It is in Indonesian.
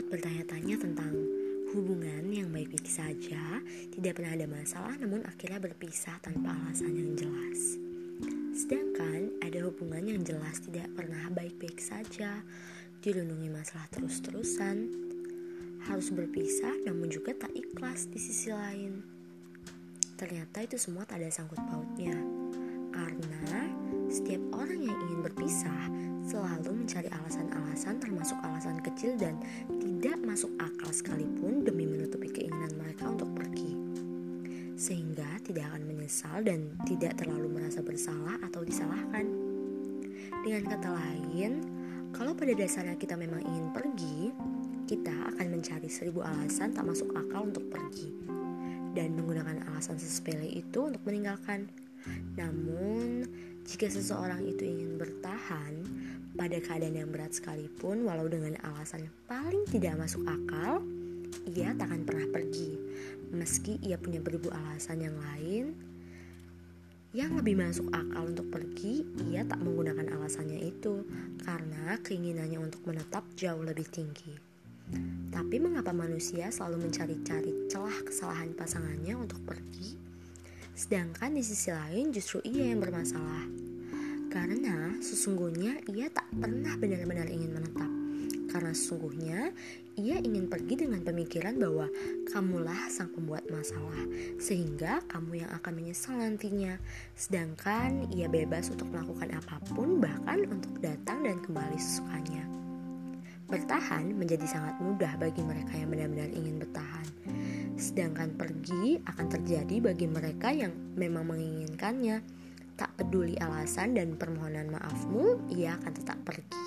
sempat bertanya-tanya tentang hubungan yang baik-baik saja, tidak pernah ada masalah namun akhirnya berpisah tanpa alasan yang jelas. Sedangkan ada hubungan yang jelas tidak pernah baik-baik saja, dirundungi masalah terus-terusan, harus berpisah namun juga tak ikhlas di sisi lain. Ternyata itu semua tak ada sangkut pautnya. Karena setiap orang yang ingin berpisah selalu mencari alasan-alasan termasuk alasan kecil dan tidak masuk akal sekalipun demi menutupi keinginan mereka untuk pergi. Sehingga tidak akan menyesal dan tidak terlalu merasa bersalah atau disalahkan. Dengan kata lain, kalau pada dasarnya kita memang ingin pergi, kita akan mencari seribu alasan tak masuk akal untuk pergi dan menggunakan alasan sesepele itu untuk meninggalkan. Namun, jika seseorang itu ingin bertahan pada keadaan yang berat sekalipun, walau dengan alasan yang paling tidak masuk akal, ia tak akan pernah pergi. Meski ia punya beribu alasan yang lain, yang lebih masuk akal untuk pergi, ia tak menggunakan alasannya itu karena keinginannya untuk menetap jauh lebih tinggi. Tapi mengapa manusia selalu mencari-cari celah kesalahan pasangannya untuk pergi? Sedangkan di sisi lain justru ia yang bermasalah. Karena sesungguhnya ia tak pernah benar-benar ingin menetap. Karena sesungguhnya ia ingin pergi dengan pemikiran bahwa kamulah sang pembuat masalah, sehingga kamu yang akan menyesal nantinya. Sedangkan ia bebas untuk melakukan apa pun, bahkan untuk datang dan kembali sesukanya. Bertahan menjadi sangat mudah bagi mereka yang benar-benar ingin bertahan. Sedangkan pergi akan terjadi bagi mereka yang memang menginginkannya. Tak peduli alasan dan permohonan maafmu, ia akan tetap pergi.